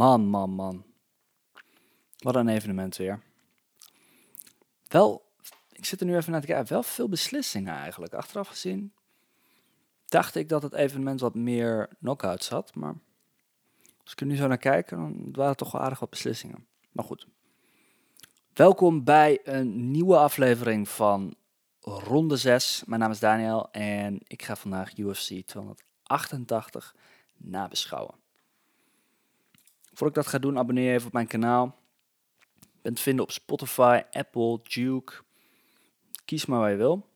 Man, man, man. Wat een evenement weer. Wel, ik zit er nu even naar te kijken. Wel veel beslissingen eigenlijk. Achteraf gezien dacht ik dat het evenement wat meer knockouts had. Maar als ik er nu zo naar kijk, dan waren het toch wel aardig wat beslissingen. Maar goed. Welkom bij een nieuwe aflevering van Ronde 6. Mijn naam is Daniel en ik ga vandaag UFC 288 nabeschouwen. Voor ik dat ga doen, abonneer je even op mijn kanaal. Je bent vinden op Spotify, Apple, Duke. Kies maar waar je wil.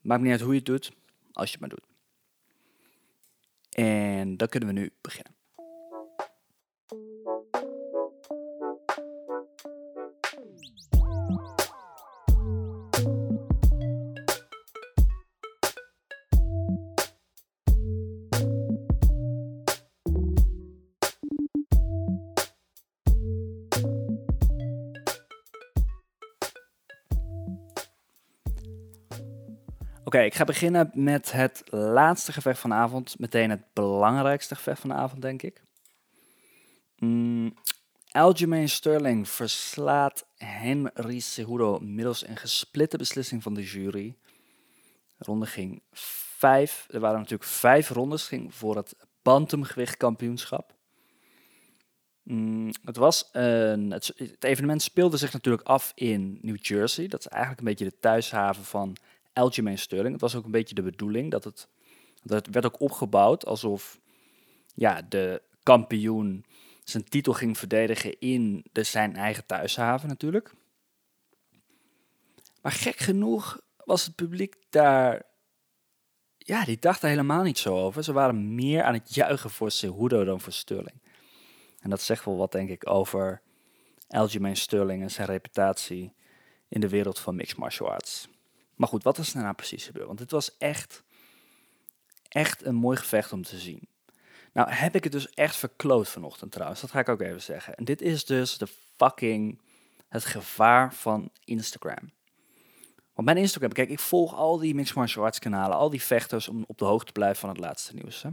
Maakt niet uit hoe je het doet, als je het maar doet. En dan kunnen we nu beginnen. Oké, ik ga beginnen met het laatste gevecht van avond. Meteen het belangrijkste gevecht van de avond, denk ik. Mm, Sterling verslaat Henry Cejudo middels een gesplitte beslissing van de jury. De ronde ging vijf. Er waren natuurlijk vijf rondes ging voor het bantamgewicht kampioenschap. Mm, het, was een, het evenement speelde zich natuurlijk af in New Jersey. Dat is eigenlijk een beetje de thuishaven van Aljamain Sterling. Het was ook een beetje de bedoeling dat het, dat werd ook opgebouwd alsof ja, de kampioen zijn titel ging verdedigen in de, zijn eigen thuishaven natuurlijk. Maar gek genoeg was het publiek daar, ja, die dacht er helemaal niet zo over. Ze waren meer aan het juichen voor Cejudo dan voor Sterling. En dat zegt wel wat, denk ik, over Aljamain Sterling en zijn reputatie in de wereld van mixed martial arts. Maar goed, wat is nou precies gebeurd? Want het was echt, echt een mooi gevecht om te zien. Nou heb ik het dus echt verkloot vanochtend trouwens. Dat ga ik ook even zeggen. En dit is dus de fucking het gevaar van Instagram. Want mijn Instagram, kijk, ik volg al die mixed martial arts kanalen, al die vechters om op de hoogte te blijven van het laatste nieuws. Hè?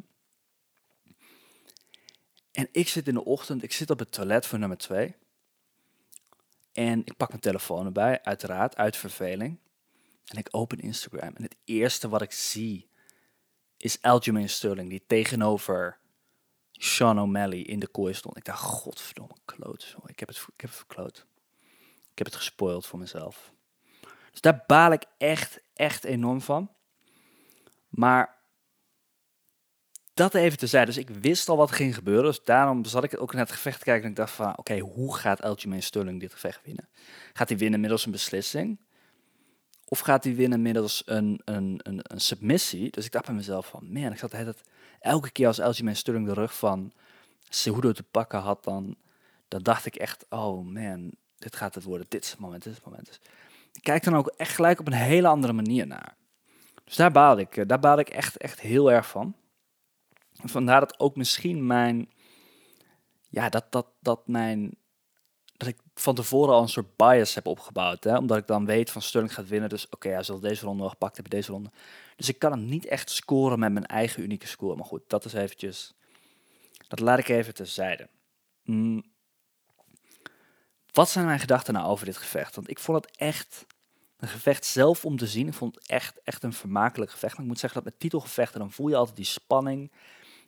En ik zit in de ochtend, ik zit op het toilet voor nummer 2. En ik pak mijn telefoon erbij, uiteraard, uit verveling. En ik open Instagram en het eerste wat ik zie is Aljamain Sterling die tegenover Sean O'Malley in de kooi stond. Ik dacht, godverdomme, kloot. Ik heb het, ik heb het verkloot. Ik heb het gespoild voor mezelf. Dus daar baal ik echt, echt enorm van. Maar dat even te zijn. Dus ik wist al wat ging gebeuren. Dus daarom zat ik ook naar het gevecht te kijken. En ik dacht van, oké, hoe gaat Aljamain Sterling dit gevecht winnen? Gaat hij winnen middels een beslissing? Of gaat hij winnen middels een, een, een, een, submissie? Dus ik dacht bij mezelf van, man, ik zat het elke keer als Aljamain Sterling de rug van Cejudo te pakken had, dan, dan dacht ik echt, oh man, dit gaat het worden. Dit is het moment, dit is moment. Dus ik kijk dan ook echt gelijk op een hele andere manier naar. Dus daar baal ik, eh, daar baal ik echt, echt heel erg van. Vandaar dat ook misschien mijn, ja, dat, dat, dat mijn dat ik van tevoren al een soort bias heb opgebouwd. Hè? Omdat ik dan weet van Sterling gaat winnen. Dus oké, okay, hij zal deze ronde wel gepakt hebben, deze ronde. Dus ik kan hem niet echt scoren met mijn eigen unieke score. Maar goed, dat is eventjes... Dat laat ik even terzijde. Mm. Wat zijn mijn gedachten nou over dit gevecht? Want ik vond het echt een gevecht zelf om te zien. Ik vond het echt, echt een vermakelijk gevecht. Maar ik moet zeggen dat met titelgevechten, dan voel je altijd die spanning.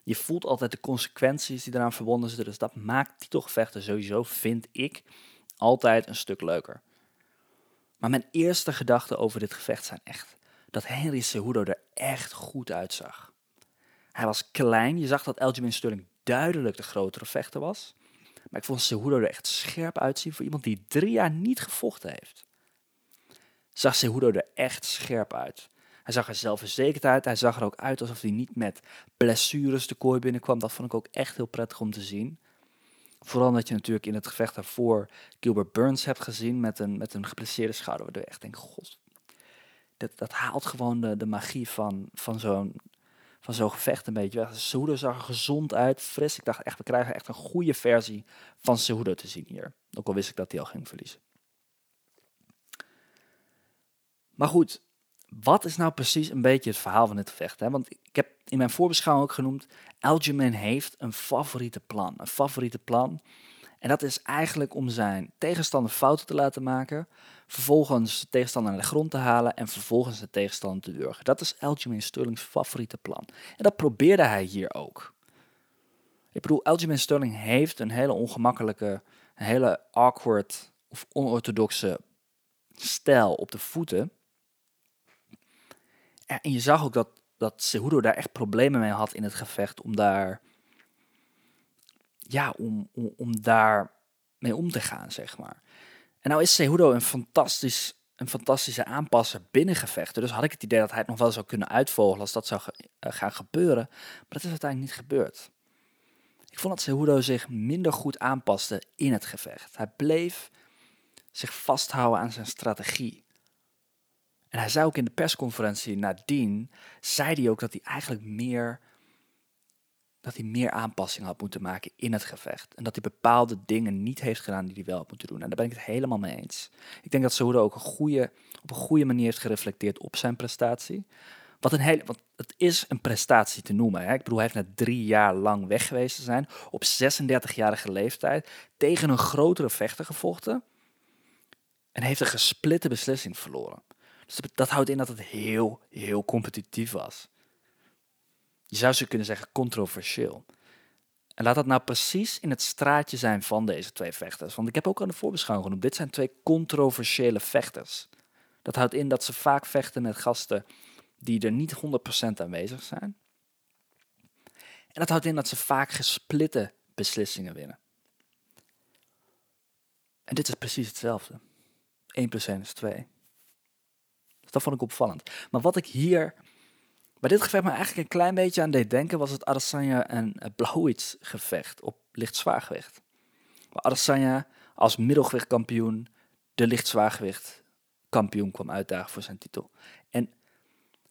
Je voelt altijd de consequenties die eraan verbonden zitten. Dus dat maakt titelgevechten sowieso, vind ik, altijd een stuk leuker. Maar mijn eerste gedachten over dit gevecht zijn echt dat Henry Cejudo er echt goed uitzag. Hij was klein, je zag dat Aljamain Sterling duidelijk de grotere vechter was. Maar ik vond Cejudo er echt scherp uitzien voor iemand die drie jaar niet gevochten heeft. Zag Cejudo er echt scherp uit. Hij zag er zelfverzekerd uit. Hij zag er ook uit alsof hij niet met blessures de kooi binnenkwam. Dat vond ik ook echt heel prettig om te zien. Vooral omdat je natuurlijk in het gevecht daarvoor Gilbert Burns hebt gezien met een, met een geblesseerde schouder. Waardoor je echt denkt, god, dat, dat haalt gewoon de, de magie van, van zo'n van zo'n gevecht een beetje weg. Zag er gezond uit, fris. Ik dacht echt, we krijgen echt een goede versie van Cejudo te zien hier. Ook al wist ik dat hij al ging verliezen. Maar goed, wat is nou precies een beetje het verhaal van dit gevecht? Hè? Want ik heb in mijn voorbeschouwing ook genoemd, Aljamain heeft een favoriete plan. Een favoriete plan. En dat is eigenlijk om zijn tegenstander fouten te laten maken, vervolgens de tegenstander naar de grond te halen en vervolgens de tegenstander te wurgen. Dat is Aljamain Sterling's favoriete plan. En dat probeerde hij hier ook. Ik bedoel, Aljamain Sterling heeft een hele ongemakkelijke, een hele awkward of onorthodoxe stijl op de voeten. En je zag ook dat, dat daar echt problemen mee had in het gevecht om daar, ja, om, om, daar mee om te gaan, zeg maar. En nou is Cejudo een, fantastisch, een fantastische aanpasser binnen gevechten. Dus had ik het idee dat hij het nog wel zou kunnen uitvogelen als dat zou eh, gaan gebeuren. Maar dat is uiteindelijk niet gebeurd. Ik vond dat Cejudo zich minder goed aanpaste in het gevecht. Hij bleef zich vasthouden aan zijn strategie. En hij zei ook in de persconferentie nadien, zei hij ook dat hij eigenlijk meer, dat hij meer aanpassingen had moeten maken in het gevecht. En dat hij bepaalde dingen niet heeft gedaan die hij wel had moeten doen. En daar ben ik het helemaal mee eens. Ik denk dat Cejudo ook een goede, op een goede manier heeft gereflecteerd op zijn prestatie. Wat een hele, want het is een prestatie te noemen. Hè? Ik bedoel, hij heeft na drie jaar lang weg geweest te zijn, op 36-jarige leeftijd, tegen een grotere vechter gevochten. En heeft een gesplitte beslissing verloren. Dus dat houdt in dat het heel, heel competitief was. Je zou ze kunnen zeggen controversieel. En laat dat nou precies in het straatje zijn van deze twee vechters. Want ik heb ook aan de voorbeschouwing genoemd, dit zijn twee controversiële vechters. Dat houdt in dat ze vaak vechten met gasten die er niet 100% aanwezig zijn. En dat houdt in dat ze vaak gesplitte beslissingen winnen. En dit is precies hetzelfde. 1 plus 1 is 2. Dus dat vond ik opvallend. Maar wat ik hier bij dit gevecht me eigenlijk een klein beetje aan deed denken, was het Adesanya en Blachowicz gevecht op lichtzwaargewicht. Waar Adesanya als middelgewicht de lichtzwaargewicht kampioen kwam uitdagen voor zijn titel. En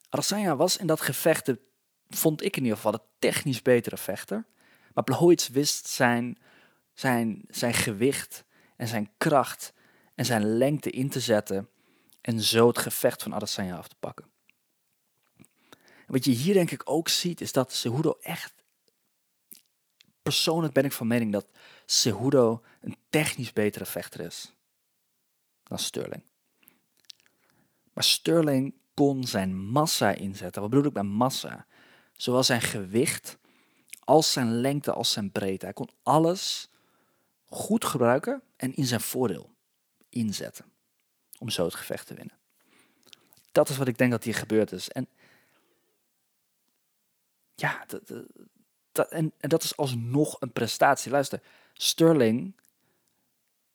Adesanya was in dat gevecht, de, vond ik in ieder geval, de technisch betere vechter. Maar Blachowicz wist zijn, zijn, zijn gewicht en zijn kracht en zijn lengte in te zetten en zo het gevecht van Adesanya af te pakken. wat je hier denk ik ook ziet, is dat Cejudo echt... Persoonlijk ben ik van mening dat Cejudo een technisch betere vechter is dan Sterling. Maar Sterling kon zijn massa inzetten. Wat bedoel ik bij massa? Zowel zijn gewicht als zijn lengte als zijn breedte. Hij kon alles goed gebruiken en in zijn voordeel inzetten. Om zo het gevecht te winnen. Dat is wat ik denk dat hier gebeurd is. En ja, dat, en dat is alsnog een prestatie. Luister, Sterling,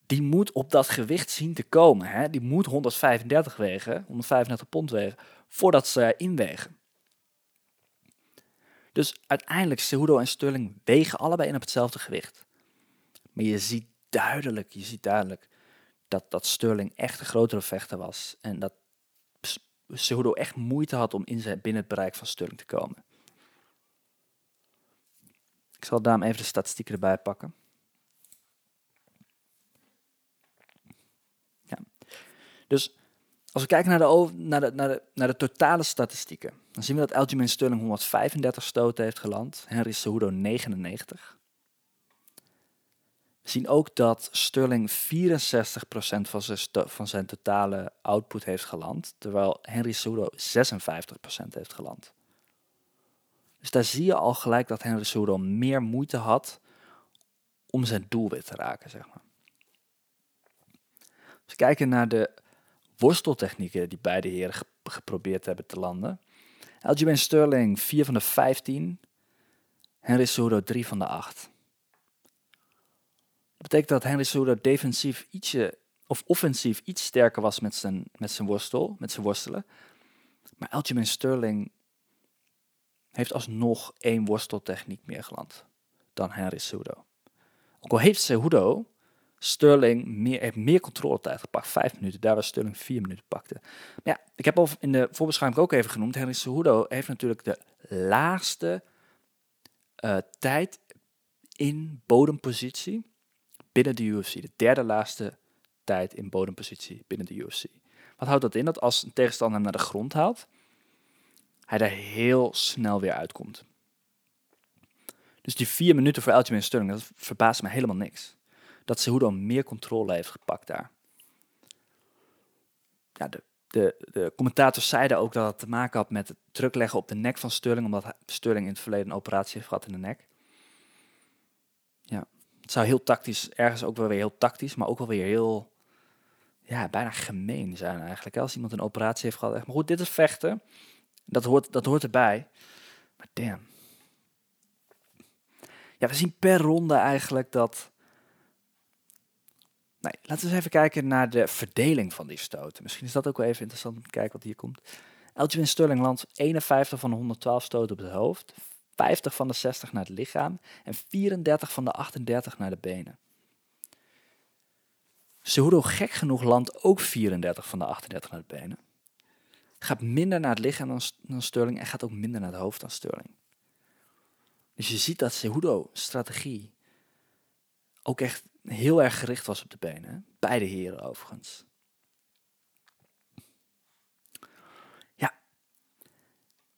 die moet op dat gewicht zien te komen. Hè? Die moet 135 wegen, 135 pond wegen, voordat ze inwegen. Dus uiteindelijk, Cejudo en Sterling wegen allebei in op hetzelfde gewicht. Maar je ziet duidelijk, je ziet duidelijk dat, dat Sterling echt een grotere vechter was. En dat Cejudo echt moeite had om in zijn, binnen het bereik van Sterling te komen. Ik zal daarom even de statistieken erbij pakken. Dus als we kijken naar de, naar, de, naar, de, totale statistieken, dan zien we dat Aljamain Sterling 135 stoten heeft geland, Henry Cejudo 99. Zien ook dat Sterling 64% van zijn, van zijn totale output heeft geland, terwijl Henry Cejudo 56% heeft geland. Dus daar zie je al gelijk dat Henry Cejudo meer moeite had om zijn doelwit te raken, zeg maar. Als we kijken naar de worsteltechnieken die beide heren geprobeerd hebben te landen. Aljamain Sterling 4 van de 15, Henry Cejudo 3 van de 8 betekent dat Henry Cejudo defensief ietsje, of offensief iets sterker was met zijn, met zijn worstel, met zijn worstelen. Maar Aljamain Sterling heeft alsnog één worsteltechniek meer geland dan Henry Cejudo. Ook al heeft Cejudo Sterling meer, heeft meer controletijd gepakt, vijf minuten, daar waar Sterling vier minuten pakte. Maar ja, ik heb al in de voorbeschouwing ook even genoemd, Henry Cejudo heeft natuurlijk de laagste uh, tijd in bodempositie binnen de UFC. De derde laatste tijd in bodempositie binnen de UFC. Wat houdt dat in? Dat als een tegenstander hem naar de grond haalt, hij daar heel snel weer uitkomt. Dus die vier minuten voor Aljamain Sterling, dat verbaast me helemaal niks. Dat Cejudo meer controle heeft gepakt daar. Ja, de, de, de commentators zeiden ook dat het te maken had met het druk leggen op de nek van Sterling, omdat Sterling in het verleden een operatie heeft gehad in de nek. Het zou heel tactisch, ergens ook wel weer heel tactisch, maar ook wel weer heel, ja, bijna gemeen zijn eigenlijk. Als iemand een operatie heeft gehad. Maar goed, dit is vechten. Dat hoort, dat hoort erbij. Maar damn. Ja, we zien per ronde eigenlijk dat... Nee, laten we eens even kijken naar de verdeling van die stoten. Misschien is dat ook wel even interessant om te kijken wat hier komt. Elgin Sterling landt 51 van de 112 stoten op het hoofd. 50 van de 60 naar het lichaam. En 34 van de 38 naar de benen. Cejudo gek genoeg landt ook 34 van de 38 naar de benen. Gaat minder naar het lichaam dan, dan Sterling en gaat ook minder naar het hoofd dan Sterling. Dus je ziet dat Cejudo strategie ook echt heel erg gericht was op de benen. Beide heren overigens.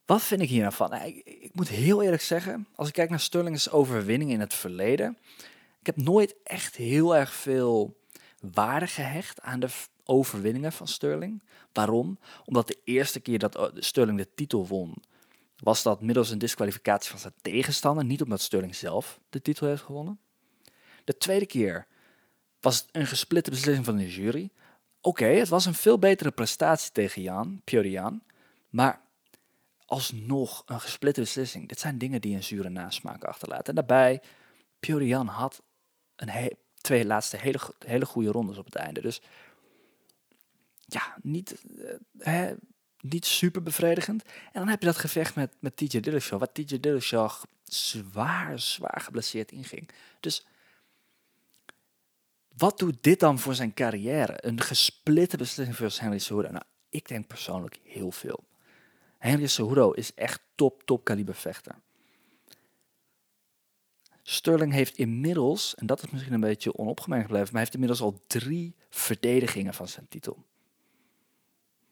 Wat vind ik hier nou van? Ik, moet heel eerlijk zeggen, als ik kijk naar Sterling's overwinning in het verleden, ik heb nooit echt heel erg veel waarde gehecht aan de overwinningen van Sterling. Waarom? Omdat de eerste keer dat oh, Sterling de titel won, was dat middels een disqualificatie van zijn tegenstander, niet omdat Sterling zelf de titel heeft gewonnen. De tweede keer was het een gesplitte beslissing van de jury. Oké, het was een veel betere prestatie tegen Jan, Piotr Jan, maar alsnog een gesplitte beslissing. Dit zijn dingen die een zure nasmaak achterlaten. En daarbij, Piotr Jan had een twee laatste hele, hele goede rondes op het einde. Dus ja, niet, uh, hè, niet super bevredigend. En dan heb je dat gevecht met, met TJ Dillashaw, waar TJ Dillashaw zwaar, zwaar geblesseerd inging. Dus wat doet dit dan voor zijn carrière? Een gesplitte beslissing versus Henry Cejudo? Nou, ik denk persoonlijk heel veel. Henry Cejudo is echt top, top kaliber vechter. Sterling heeft inmiddels, en dat is misschien een beetje onopgemerkt gebleven, maar heeft inmiddels al drie verdedigingen van zijn titel.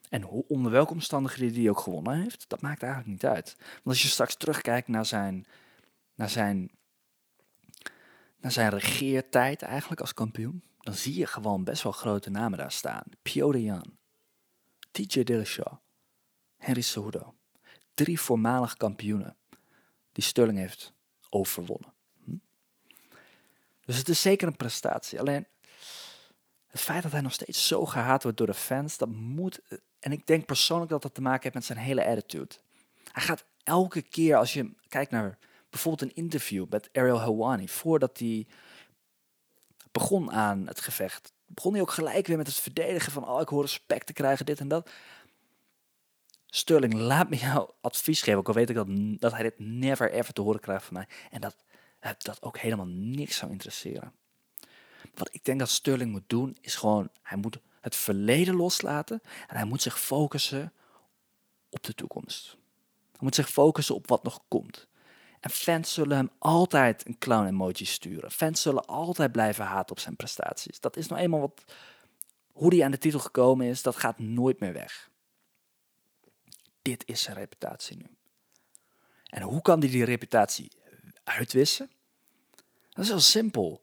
En hoe, onder welke omstandigheden die ook gewonnen heeft, dat maakt eigenlijk niet uit. Want als je straks terugkijkt naar zijn, naar zijn, naar zijn regeertijd eigenlijk als kampioen, dan zie je gewoon best wel grote namen daar staan. Piotr Jan, TJ Dillashaw, Henry Cejudo. Drie voormalig kampioenen die Sterling heeft overwonnen. Hm? Dus het is zeker een prestatie. Alleen het feit dat hij nog steeds zo gehaat wordt door de fans, dat moet en ik denk persoonlijk dat dat te maken heeft met zijn hele attitude. Hij gaat elke keer als je kijkt naar bijvoorbeeld een interview met Ariel Hawani, voordat hij begon aan het gevecht, begon hij ook gelijk weer met het verdedigen van, oh ik hoor respect te krijgen, dit en dat. Sterling, laat me jou advies geven, ook al weet ik dat, dat hij dit never ever te horen krijgt van mij. En dat dat ook helemaal niks zou interesseren. Wat ik denk dat Sterling moet doen, is gewoon, hij moet het verleden loslaten en hij moet zich focussen op de toekomst. Hij moet zich focussen op wat nog komt. En fans zullen hem altijd een clown emoji sturen. Fans zullen altijd blijven haten op zijn prestaties. Dat is nou eenmaal wat, hoe hij aan de titel gekomen is, dat gaat nooit meer weg. Dit is zijn reputatie nu. En hoe kan hij die reputatie uitwissen? Dat is heel simpel.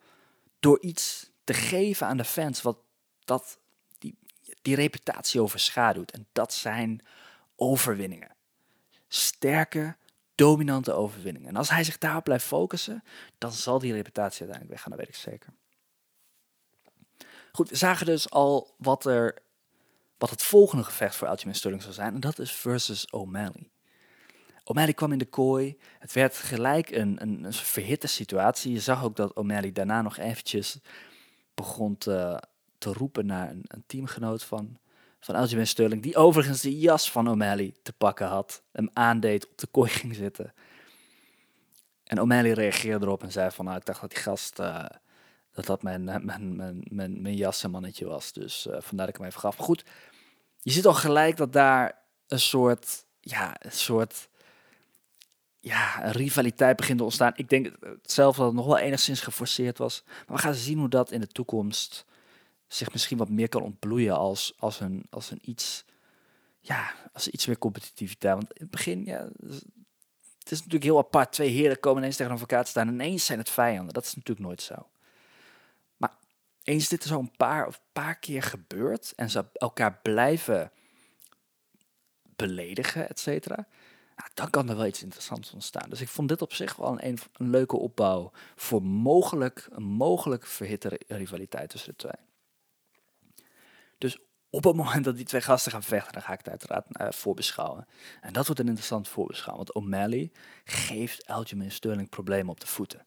Door iets te geven aan de fans wat dat die reputatie overschaduwt. En dat zijn overwinningen. Sterke, dominante overwinningen. En als hij zich daarop blijft focussen, dan zal die reputatie uiteindelijk weggaan, dat weet ik zeker. Goed, we zagen dus al wat, er, wat het volgende gevecht voor Aljamain Sterling zou zijn. En dat is versus O'Malley. O'Malley kwam in de kooi. Het werd gelijk een, een, een verhitte situatie. Je zag ook dat O'Malley daarna nog eventjes begon te, te roepen naar een, een teamgenoot van, van Aljamain Sterling, die overigens de jas van O'Malley te pakken had, hem aandeed, op de kooi ging zitten. En O'Malley reageerde erop en zei van, nou, ik dacht dat die gast, uh, dat dat mijn, mijn, mijn, mijn, mijn jassenmannetje was. Dus uh, vandaar dat ik hem even gaf. Goed, je ziet al gelijk dat daar een soort, ja, een soort, ja, een rivaliteit begint te ontstaan. Ik denk zelf dat het nog wel enigszins geforceerd was. Maar we gaan zien hoe dat in de toekomst zich misschien wat meer kan ontbloeien als, als, een, als een iets, ja, als iets meer competitiviteit. Want in het begin, ja, het is natuurlijk heel apart. Twee heren komen ineens tegen elkaar te staan en ineens zijn het vijanden. Dat is natuurlijk nooit zo. Eens dit zo een paar, of paar keer gebeurt en ze elkaar blijven beledigen, et cetera, nou, dan kan er wel iets interessants ontstaan. Dus ik vond dit op zich wel een, leuke opbouw voor mogelijk, een mogelijk verhitte rivaliteit tussen de twee. Dus op het moment dat die twee gasten gaan vechten, dan ga ik het uiteraard uh, voorbeschouwen. En dat wordt een interessant voorbeschouwen, want O'Malley geeft Aljamain Sterling problemen op de voeten.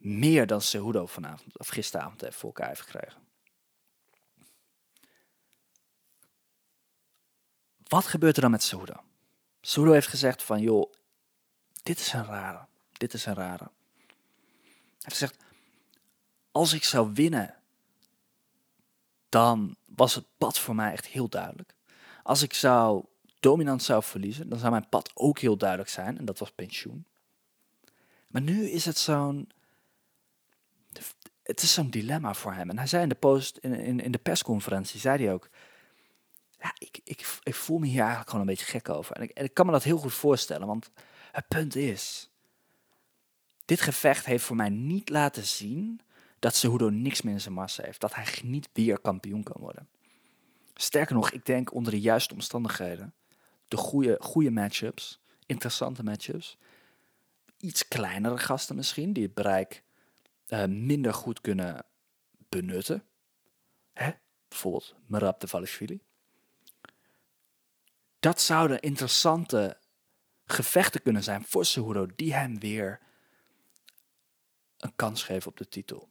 Meer dan Cejudo vanavond of gisteravond heeft voor elkaar heeft gekregen. Wat gebeurt er dan met Cejudo? Cejudo heeft gezegd van, joh, dit is een rare, dit is een rare. Hij heeft gezegd, als ik zou winnen dan was het pad voor mij echt heel duidelijk. Als ik zou dominant zou verliezen, dan zou mijn pad ook heel duidelijk zijn. En dat was pensioen. Maar nu is het zo'n. Het is zo'n dilemma voor hem. En hij zei in de, post, in, in, de persconferentie, zei hij ook. Ja, ik, ik, ik voel me hier eigenlijk gewoon een beetje gek over. En ik, ik kan me dat heel goed voorstellen, want het punt is. Dit gevecht heeft voor mij niet laten zien dat Cejudo niks meer in zijn massa heeft. Dat hij niet weer kampioen kan worden. Sterker nog, ik denk onder de juiste omstandigheden, de goede, goede matchups, interessante matchups, iets kleinere gasten misschien, die het bereik uh, minder goed kunnen benutten. Hè? Bijvoorbeeld Merab de Valishvili. Dat zouden interessante gevechten kunnen zijn voor Cejudo, die hem weer een kans geven op de titel.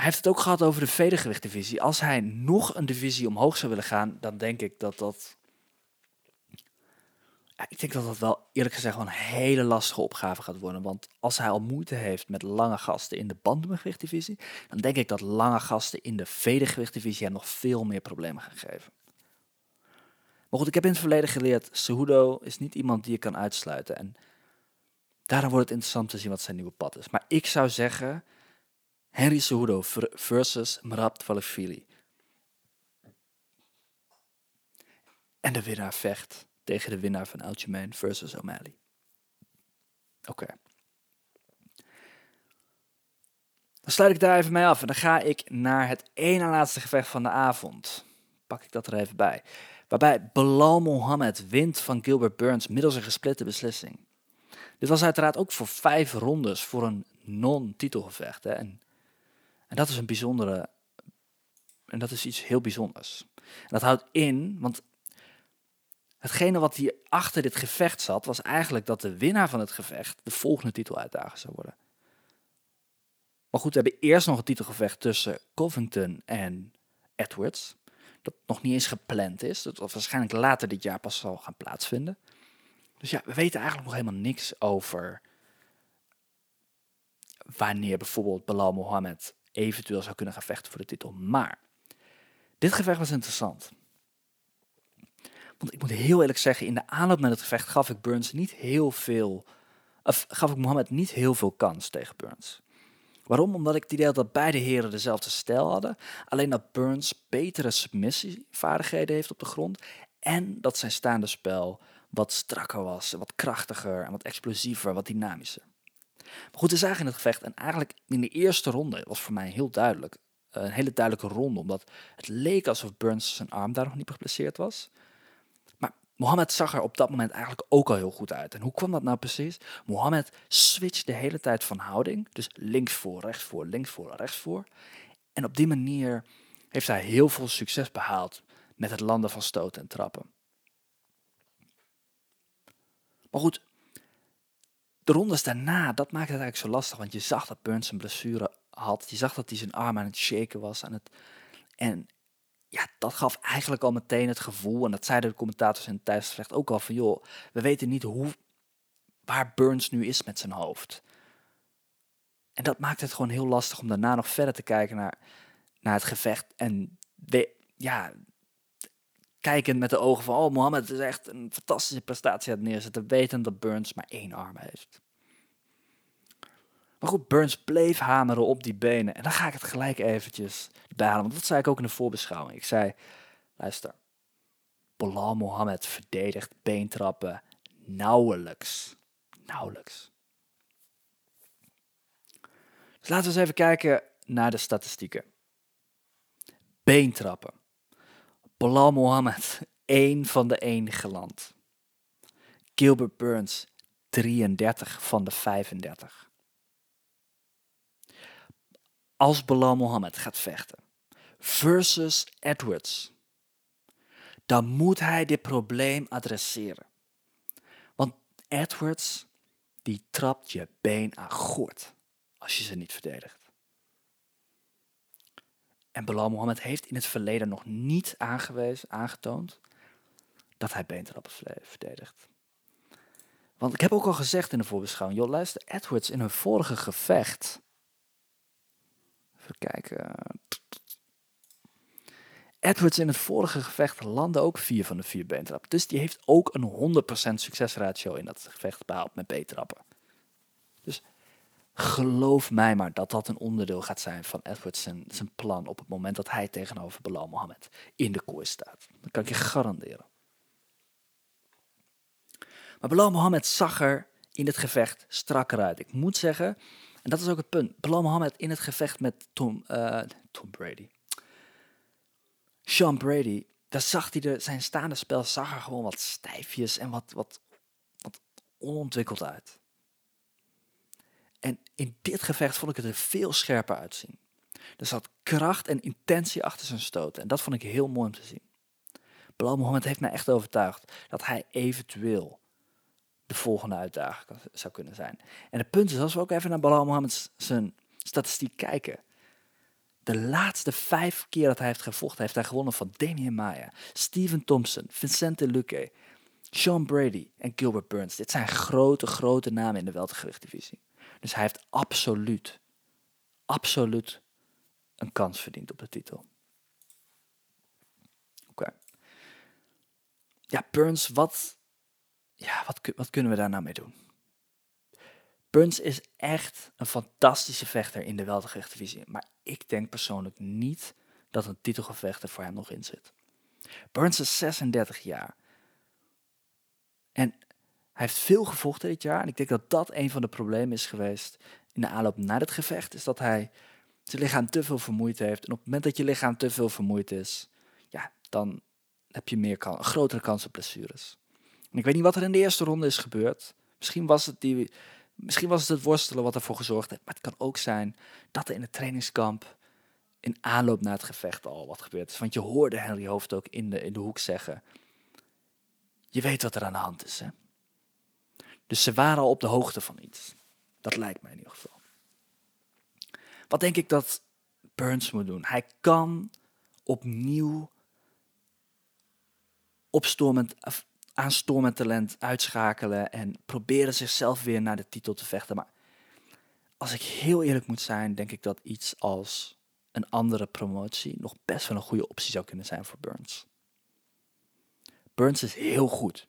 hij heeft het ook gehad over de vedergewichtdivisie. Als hij nog een divisie omhoog zou willen gaan, dan denk ik dat dat... Ik denk dat dat wel eerlijk gezegd wel een hele lastige opgave gaat worden. Want als hij al moeite heeft met lange gasten in de bandengewichtdivisie, dan denk ik dat lange gasten in de vedergewichtdivisie hem nog veel meer problemen gaan geven. Maar goed, ik heb in het verleden geleerd, Cejudo is niet iemand die je kan uitsluiten. En daarom wordt het interessant te zien wat zijn nieuwe pad is. Maar ik zou zeggen, Henry Cejudo versus Merab Dvalishvili. En de winnaar vecht tegen de winnaar van Aljamain versus O'Malley. Oké. Dan sluit ik daar even mee af en dan ga ik naar het ene laatste gevecht van de avond. Pak ik dat er even bij. Waarbij Belal Mohammed wint van Gilbert Burns middels een gesplitte beslissing. Dit was uiteraard ook voor vijf rondes voor een non-titelgevecht. En en dat is een bijzondere. En dat is iets heel bijzonders. Dat houdt in, want hetgene wat hier achter dit gevecht zat, was eigenlijk dat de winnaar van het gevecht de volgende titeluitdager zou worden. Maar goed, we hebben eerst nog een titelgevecht tussen Covington en Edwards. Dat nog niet eens gepland is. Dat waarschijnlijk later dit jaar pas zal gaan plaatsvinden. Dus ja, we weten eigenlijk nog helemaal niks over wanneer bijvoorbeeld Belal Mohammed eventueel zou kunnen gaan vechten voor de titel. Maar dit gevecht was interessant. Want ik moet heel eerlijk zeggen, in de aanloop naar het gevecht gaf ik Burns niet heel veel. Of gaf ik Mohammed niet heel veel kans tegen Burns. Waarom? Omdat ik het idee had dat beide heren dezelfde stijl hadden. Alleen dat Burns betere submissievaardigheden heeft op de grond. En dat zijn staande spel wat strakker was, wat krachtiger en wat explosiever, wat dynamischer. Maar goed, we zagen in het gevecht en eigenlijk in de eerste ronde was voor mij heel duidelijk. Een hele duidelijke ronde, omdat het leek alsof Burns zijn arm daar nog niet geblesseerd was. Mohammed zag er op dat moment eigenlijk ook al heel goed uit. En hoe kwam dat nou precies? Mohammed switcht de hele tijd van houding. Dus links voor, rechts voor, links voor, rechts voor. En op die manier heeft hij heel veel succes behaald met het landen van stoten en trappen. Maar goed, de rondes daarna, dat maakte het eigenlijk zo lastig. Want je zag dat Burns een blessure had. Je zag dat hij zijn arm aan het shaken was. Aan het, en ja, dat gaf eigenlijk al meteen het gevoel. En dat zeiden de commentators in het thuisgevecht ook al. Van joh, we weten niet hoe, waar Burns nu is met zijn hoofd. En dat maakt het gewoon heel lastig om daarna nog verder te kijken naar, naar het gevecht. En ja, kijkend met de ogen van, oh, Mohammed is echt een fantastische prestatie aan het neerzetten, wetend dat Burns maar één arm heeft. Maar goed, Burns bleef hameren op die benen. En dan ga ik het gelijk eventjes Want dat zei ik ook in de voorbeschouwing. Ik zei, luister. Bilal Mohammed verdedigt beentrappen nauwelijks. Nauwelijks. Dus laten we eens even kijken naar de statistieken. Beentrappen. Bilal Mohammed, één van de enige land. Gilbert Burns, 33 van de 35. Als Bilal Mohammed gaat vechten versus Edwards, dan moet hij dit probleem adresseren. Want Edwards, die trapt je been aan gort als je ze niet verdedigt. En Bilal Mohammed heeft in het verleden nog niet aangewezen, aangetoond dat hij beentrappen verdedigt. Want ik heb ook al gezegd in de voorbeschouwing, joh, luister, Edwards in hun vorige gevecht. Even kijken. Edwards in het vorige gevecht landde ook vier van de vier beentrappen. Dus die heeft ook een 100% succesratio in dat gevecht behaald met beentrappen. Dus geloof mij maar dat dat een onderdeel gaat zijn van Edwards zijn, zijn plan op het moment dat hij tegenover Bilal Mohammed in de kooi staat. Dat kan ik je garanderen. Maar Bilal Mohammed zag er in het gevecht strakker uit. Ik moet zeggen, en dat is ook het punt, Bilal Mohammed in het gevecht met Tom, uh, Tom Brady. Sean Brady, daar zag hij de, zijn staande spel zag er gewoon wat stijfjes en wat, wat, onontwikkeld uit. En in dit gevecht vond ik het er veel scherper uitzien. Er zat kracht en intentie achter zijn stoten. En dat vond ik heel mooi om te zien. Bilal Mohammed heeft mij echt overtuigd dat hij eventueel de volgende uitdaging zou kunnen zijn. En het punt is, als we ook even naar Bilal Mohammed zijn statistiek kijken. De laatste vijf keer dat hij heeft gevochten, heeft hij gewonnen van Damien Maya, Steven Thompson, Vincente Luque, Sean Brady en Gilbert Burns. Dit zijn grote, grote namen in de weltergewichtdivisie. Dus hij heeft absoluut, absoluut een kans verdiend op de titel. Oké. Ja, Burns, wat, ja, wat, wat kunnen we daar nou mee doen? Burns is echt een fantastische vechter in de weltergewichtdivisie. Maar ik denk persoonlijk niet dat een titelgevecht er voor hem nog in zit. Burns is 36 jaar. En hij heeft veel gevochten dit jaar. En ik denk dat dat een van de problemen is geweest in de aanloop naar het gevecht. Is dat hij zijn lichaam te veel vermoeid heeft. En op het moment dat je lichaam te veel vermoeid is, ja, dan heb je meer kan, grotere kans op blessures. Ik weet niet wat er in de eerste ronde is gebeurd. Misschien was het, die, misschien was het het worstelen wat ervoor gezorgd heeft. Maar het kan ook zijn dat er in het trainingskamp in aanloop naar het gevecht al wat gebeurd is. Want je hoorde Henry Hoofd ook in de, in de hoek zeggen. Je weet wat er aan de hand is, hè? Dus ze waren al op de hoogte van iets. Dat lijkt mij in ieder geval. Wat denk ik dat Burns moet doen? Hij kan opnieuw opstormend, aanstormend talent uitschakelen en proberen zichzelf weer naar de titel te vechten. Maar als ik heel eerlijk moet zijn, denk ik dat iets als een andere promotie nog best wel een goede optie zou kunnen zijn voor Burns. Burns is heel goed.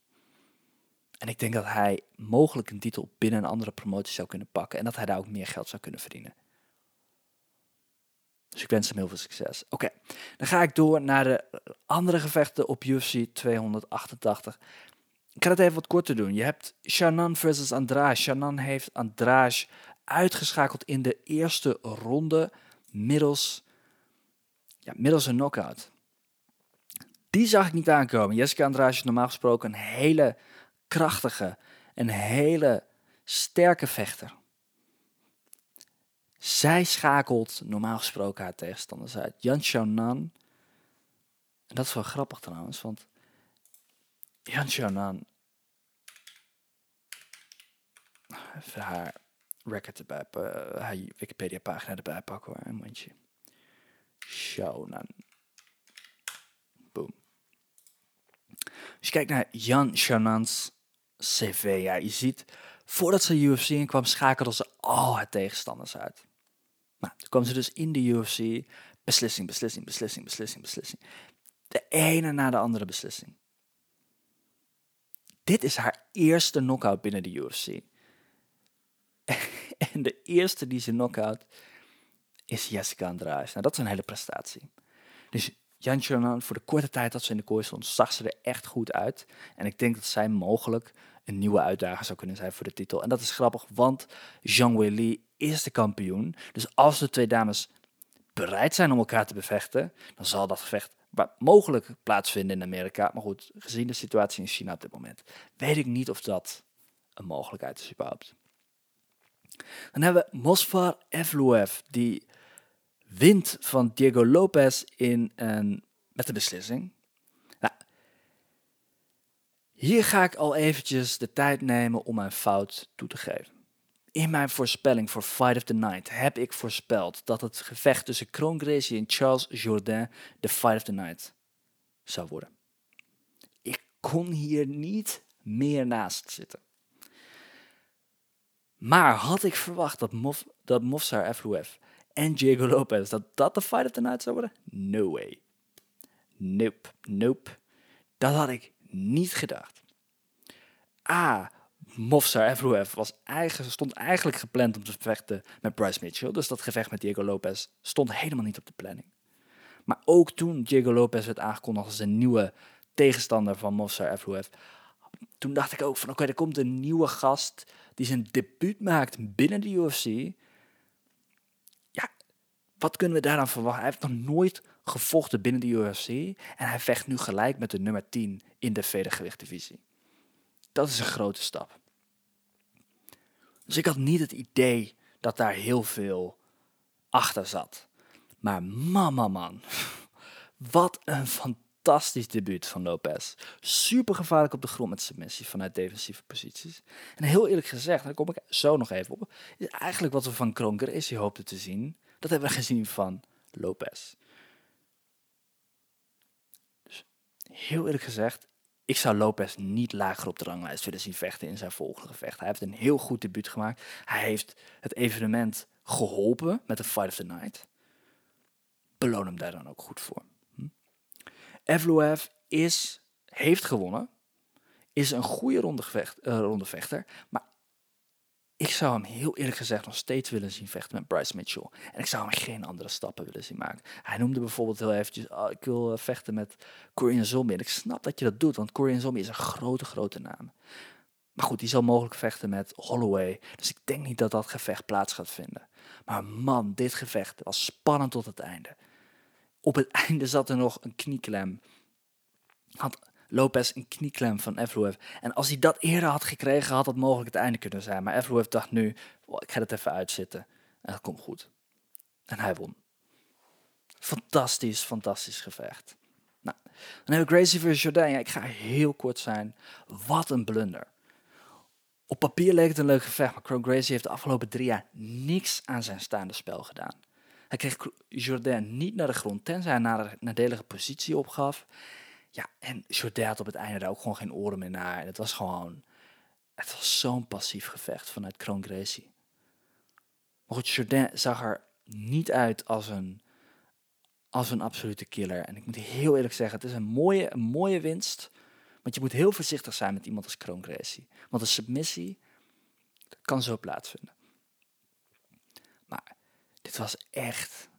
En ik denk dat hij mogelijk een titel binnen een andere promotie zou kunnen pakken. En dat hij daar ook meer geld zou kunnen verdienen. Dus ik wens hem heel veel succes. Oké, dan ga ik door naar de andere gevechten op UFC 288. Ik ga het even wat korter doen. Je hebt Shannon versus Andrade. Shannon heeft Andrade uitgeschakeld in de eerste ronde middels, ja, middels een knockout. Die zag ik niet aankomen. Jessica Andrade is normaal gesproken een hele krachtige, een hele sterke vechter. Zij schakelt normaal gesproken haar tegenstanders uit. Yan Xiaonan, en dat is wel grappig trouwens, want Yan Xiaonan, even haar record erbij, uh, haar Wikipedia pagina erbij pakken hoor, een mondje. Xiaonan. Boom. Als je kijkt naar Yan Xiaonan's cv. Ja, je ziet, voordat ze UFC in kwam, schakelde ze al haar tegenstanders uit. Nou, toen kwam ze dus in de UFC. Beslissing, beslissing, beslissing, beslissing, beslissing. De ene na de andere beslissing. Dit is haar eerste knockout binnen de UFC. en de eerste die ze knock-out is Jessica Andrade. Nou, dat is een hele prestatie. Dus Jan Chernan, voor de korte tijd dat ze in de kooi stond, zag ze er echt goed uit. En ik denk dat zij mogelijk een nieuwe uitdager zou kunnen zijn voor de titel. En dat is grappig, want Zhang Weili is de kampioen. Dus als de twee dames bereid zijn om elkaar te bevechten, dan zal dat gevecht mogelijk plaatsvinden in Amerika. Maar goed, gezien de situatie in China op dit moment, weet ik niet of dat een mogelijkheid is überhaupt. Dan hebben we Mosfar Evloev, die wint van Diego Lopez in een, met de beslissing. Hier ga ik al eventjes de tijd nemen om mijn fout toe te geven. In mijn voorspelling voor Fight of the Night heb ik voorspeld dat het gevecht tussen Kron Gracie en Charles Jourdain de Fight of the Night zou worden. Ik kon hier niet meer naast zitten. Maar had ik verwacht dat, Mof, dat Mofsar en Diego Lopez, dat dat de Fight of the Night zou worden? No way. Nope, nope. Dat had ik niet gedacht. A, Mofsar Evloev was stond eigenlijk gepland om te vechten met Bryce Mitchell. Dus dat gevecht met Diego Lopez stond helemaal niet op de planning. Maar ook toen Diego Lopez werd aangekondigd als een nieuwe tegenstander van Mofsar Evloev, toen dacht ik ook van oké, er komt een nieuwe gast die zijn debuut maakt binnen de UFC. Ja, wat kunnen we daaraan verwachten? Hij heeft nog nooit gevochten binnen de UFC en hij vecht nu gelijk met de nummer 10 in de vedergewichtdivisie. Dat is een grote stap. Dus ik had niet het idee dat daar heel veel achter zat. Maar man, man. Wat een fantastisch debuut van Lopez. Super gevaarlijk op de grond met submissie vanuit defensieve posities. En heel eerlijk gezegd, daar kom ik zo nog even op, is eigenlijk wat we van Kron Gracie hoopten te zien. Dat hebben we gezien van Lopez. Dus heel eerlijk gezegd, ik zou Lopez niet lager op de ranglijst willen zien vechten in zijn volgende gevecht. Hij heeft een heel goed debuut gemaakt. Hij heeft het evenement geholpen met de Fight of the Night. Beloon hem daar dan ook goed voor. Hm? Evloev is, heeft gewonnen. Is een goede ronde, gevecht, uh, ronde vechter. Maar ik zou hem heel eerlijk gezegd nog steeds willen zien vechten met Bryce Mitchell. En ik zou hem geen andere stappen willen zien maken. Hij noemde bijvoorbeeld heel eventjes, oh, ik wil eh, vechten met Korean Zombie. En ik snap dat je dat doet, want Korean Zombie is een grote, grote naam. Maar goed, die zal mogelijk vechten met Holloway. Dus ik denk niet dat dat gevecht plaats gaat vinden. Maar man, dit gevecht was spannend tot het einde. Op het einde zat er nog een knieklem. Had Lopez een knieklem van Evloev. En als hij dat eerder had gekregen, had dat mogelijk het einde kunnen zijn. Maar Evloev dacht nu, ik ga het even uitzitten. En dat komt goed. En hij won. Fantastisch, fantastisch gevecht. Nou, dan hebben we Gracie versus Jordan. Ik ga heel kort zijn. Wat een blunder. Op papier leek het een leuk gevecht, maar Crow Gracie heeft de afgelopen drie jaar niks aan zijn staande spel gedaan. Hij kreeg Jordan niet naar de grond, tenzij hij een nadelige positie opgaf. Ja, en Jourdain had op het einde daar ook gewoon geen oren meer naar. En het was gewoon, het was zo'n passief gevecht vanuit Kroon Gracie. Maar goed, Jourdain zag er niet uit als een, als een absolute killer. En ik moet heel eerlijk zeggen, het is een mooie, een mooie winst. Want je moet heel voorzichtig zijn met iemand als Kroon Gracie. Want een submissie kan zo plaatsvinden. Maar dit was echt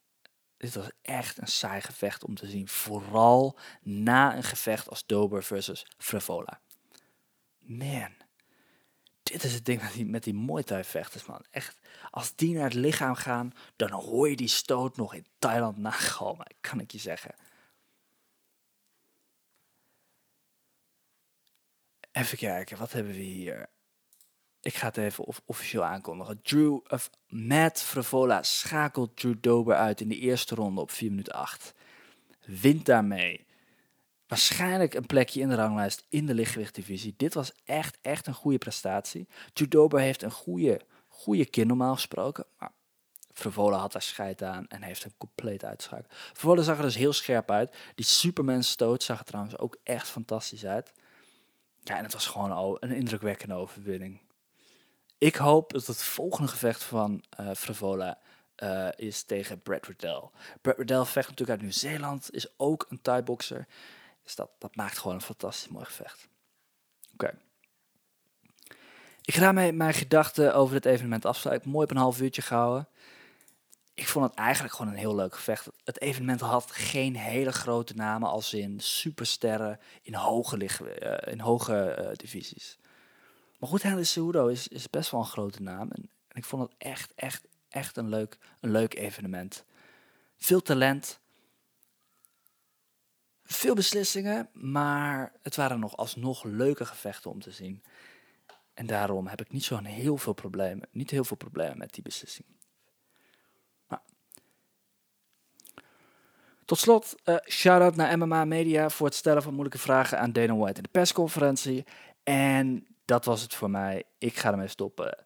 dit was echt een saai gevecht om te zien. Vooral na een gevecht als Dober versus Frevola. Man, dit is het ding met die, met die Muay Thai vechters, man. Echt, als die naar het lichaam gaan, dan hoor je die stoot nog in Thailand nagalmen, kan ik je zeggen. Even kijken, wat hebben we hier? Ik ga het even officieel aankondigen. Drew, of Matt Frevola schakelt Drew Dober uit in de eerste ronde op 4 minuten 8. Wint daarmee waarschijnlijk een plekje in de ranglijst in de lichtgewichtdivisie. Dit was echt, echt een goede prestatie. Drew Dober heeft een goede, goede kin normaal gesproken. Maar Frevola had daar scheid aan en heeft hem compleet uitschakeld. Frevola zag er dus heel scherp uit. Die Superman stoot zag er trouwens ook echt fantastisch uit. Ja, en het was gewoon al een indrukwekkende overwinning. Ik hoop dat het volgende gevecht van uh, Frevola uh, is tegen Brad Riddell. Brad Riddell vecht natuurlijk uit Nieuw-Zeeland, is ook een Thai-boxer. Dus dat, dat maakt gewoon een fantastisch mooi gevecht. Oké. Ik ga daarmee mijn gedachten over het evenement afsluiten. Mooi op een half uurtje gehouden. Ik vond het eigenlijk gewoon een heel leuk gevecht. Het evenement had geen hele grote namen als in supersterren in hoge, uh, in hoge divisies. Maar goed, Henry Cejudo is, is best wel een grote naam. En, en, ik vond het echt, echt, echt een leuk, een leuk evenement. Veel talent. Veel beslissingen, maar het waren nog alsnog leuke gevechten om te zien. En daarom heb ik niet zo'n heel veel problemen, niet heel veel problemen met die beslissing. Nou. Tot slot, uh, shout-out naar MMA Media voor het stellen van moeilijke vragen aan Dana White in de persconferentie. En dat was het voor mij. Ik ga ermee stoppen.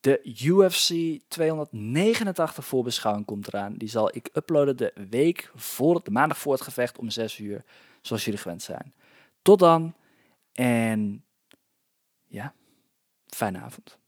De UFC 289 voorbeschouwing komt eraan. Die zal ik uploaden de week voor, de maandag voor het gevecht om 6 uur, zoals jullie gewend zijn. Tot dan en ja, fijne avond.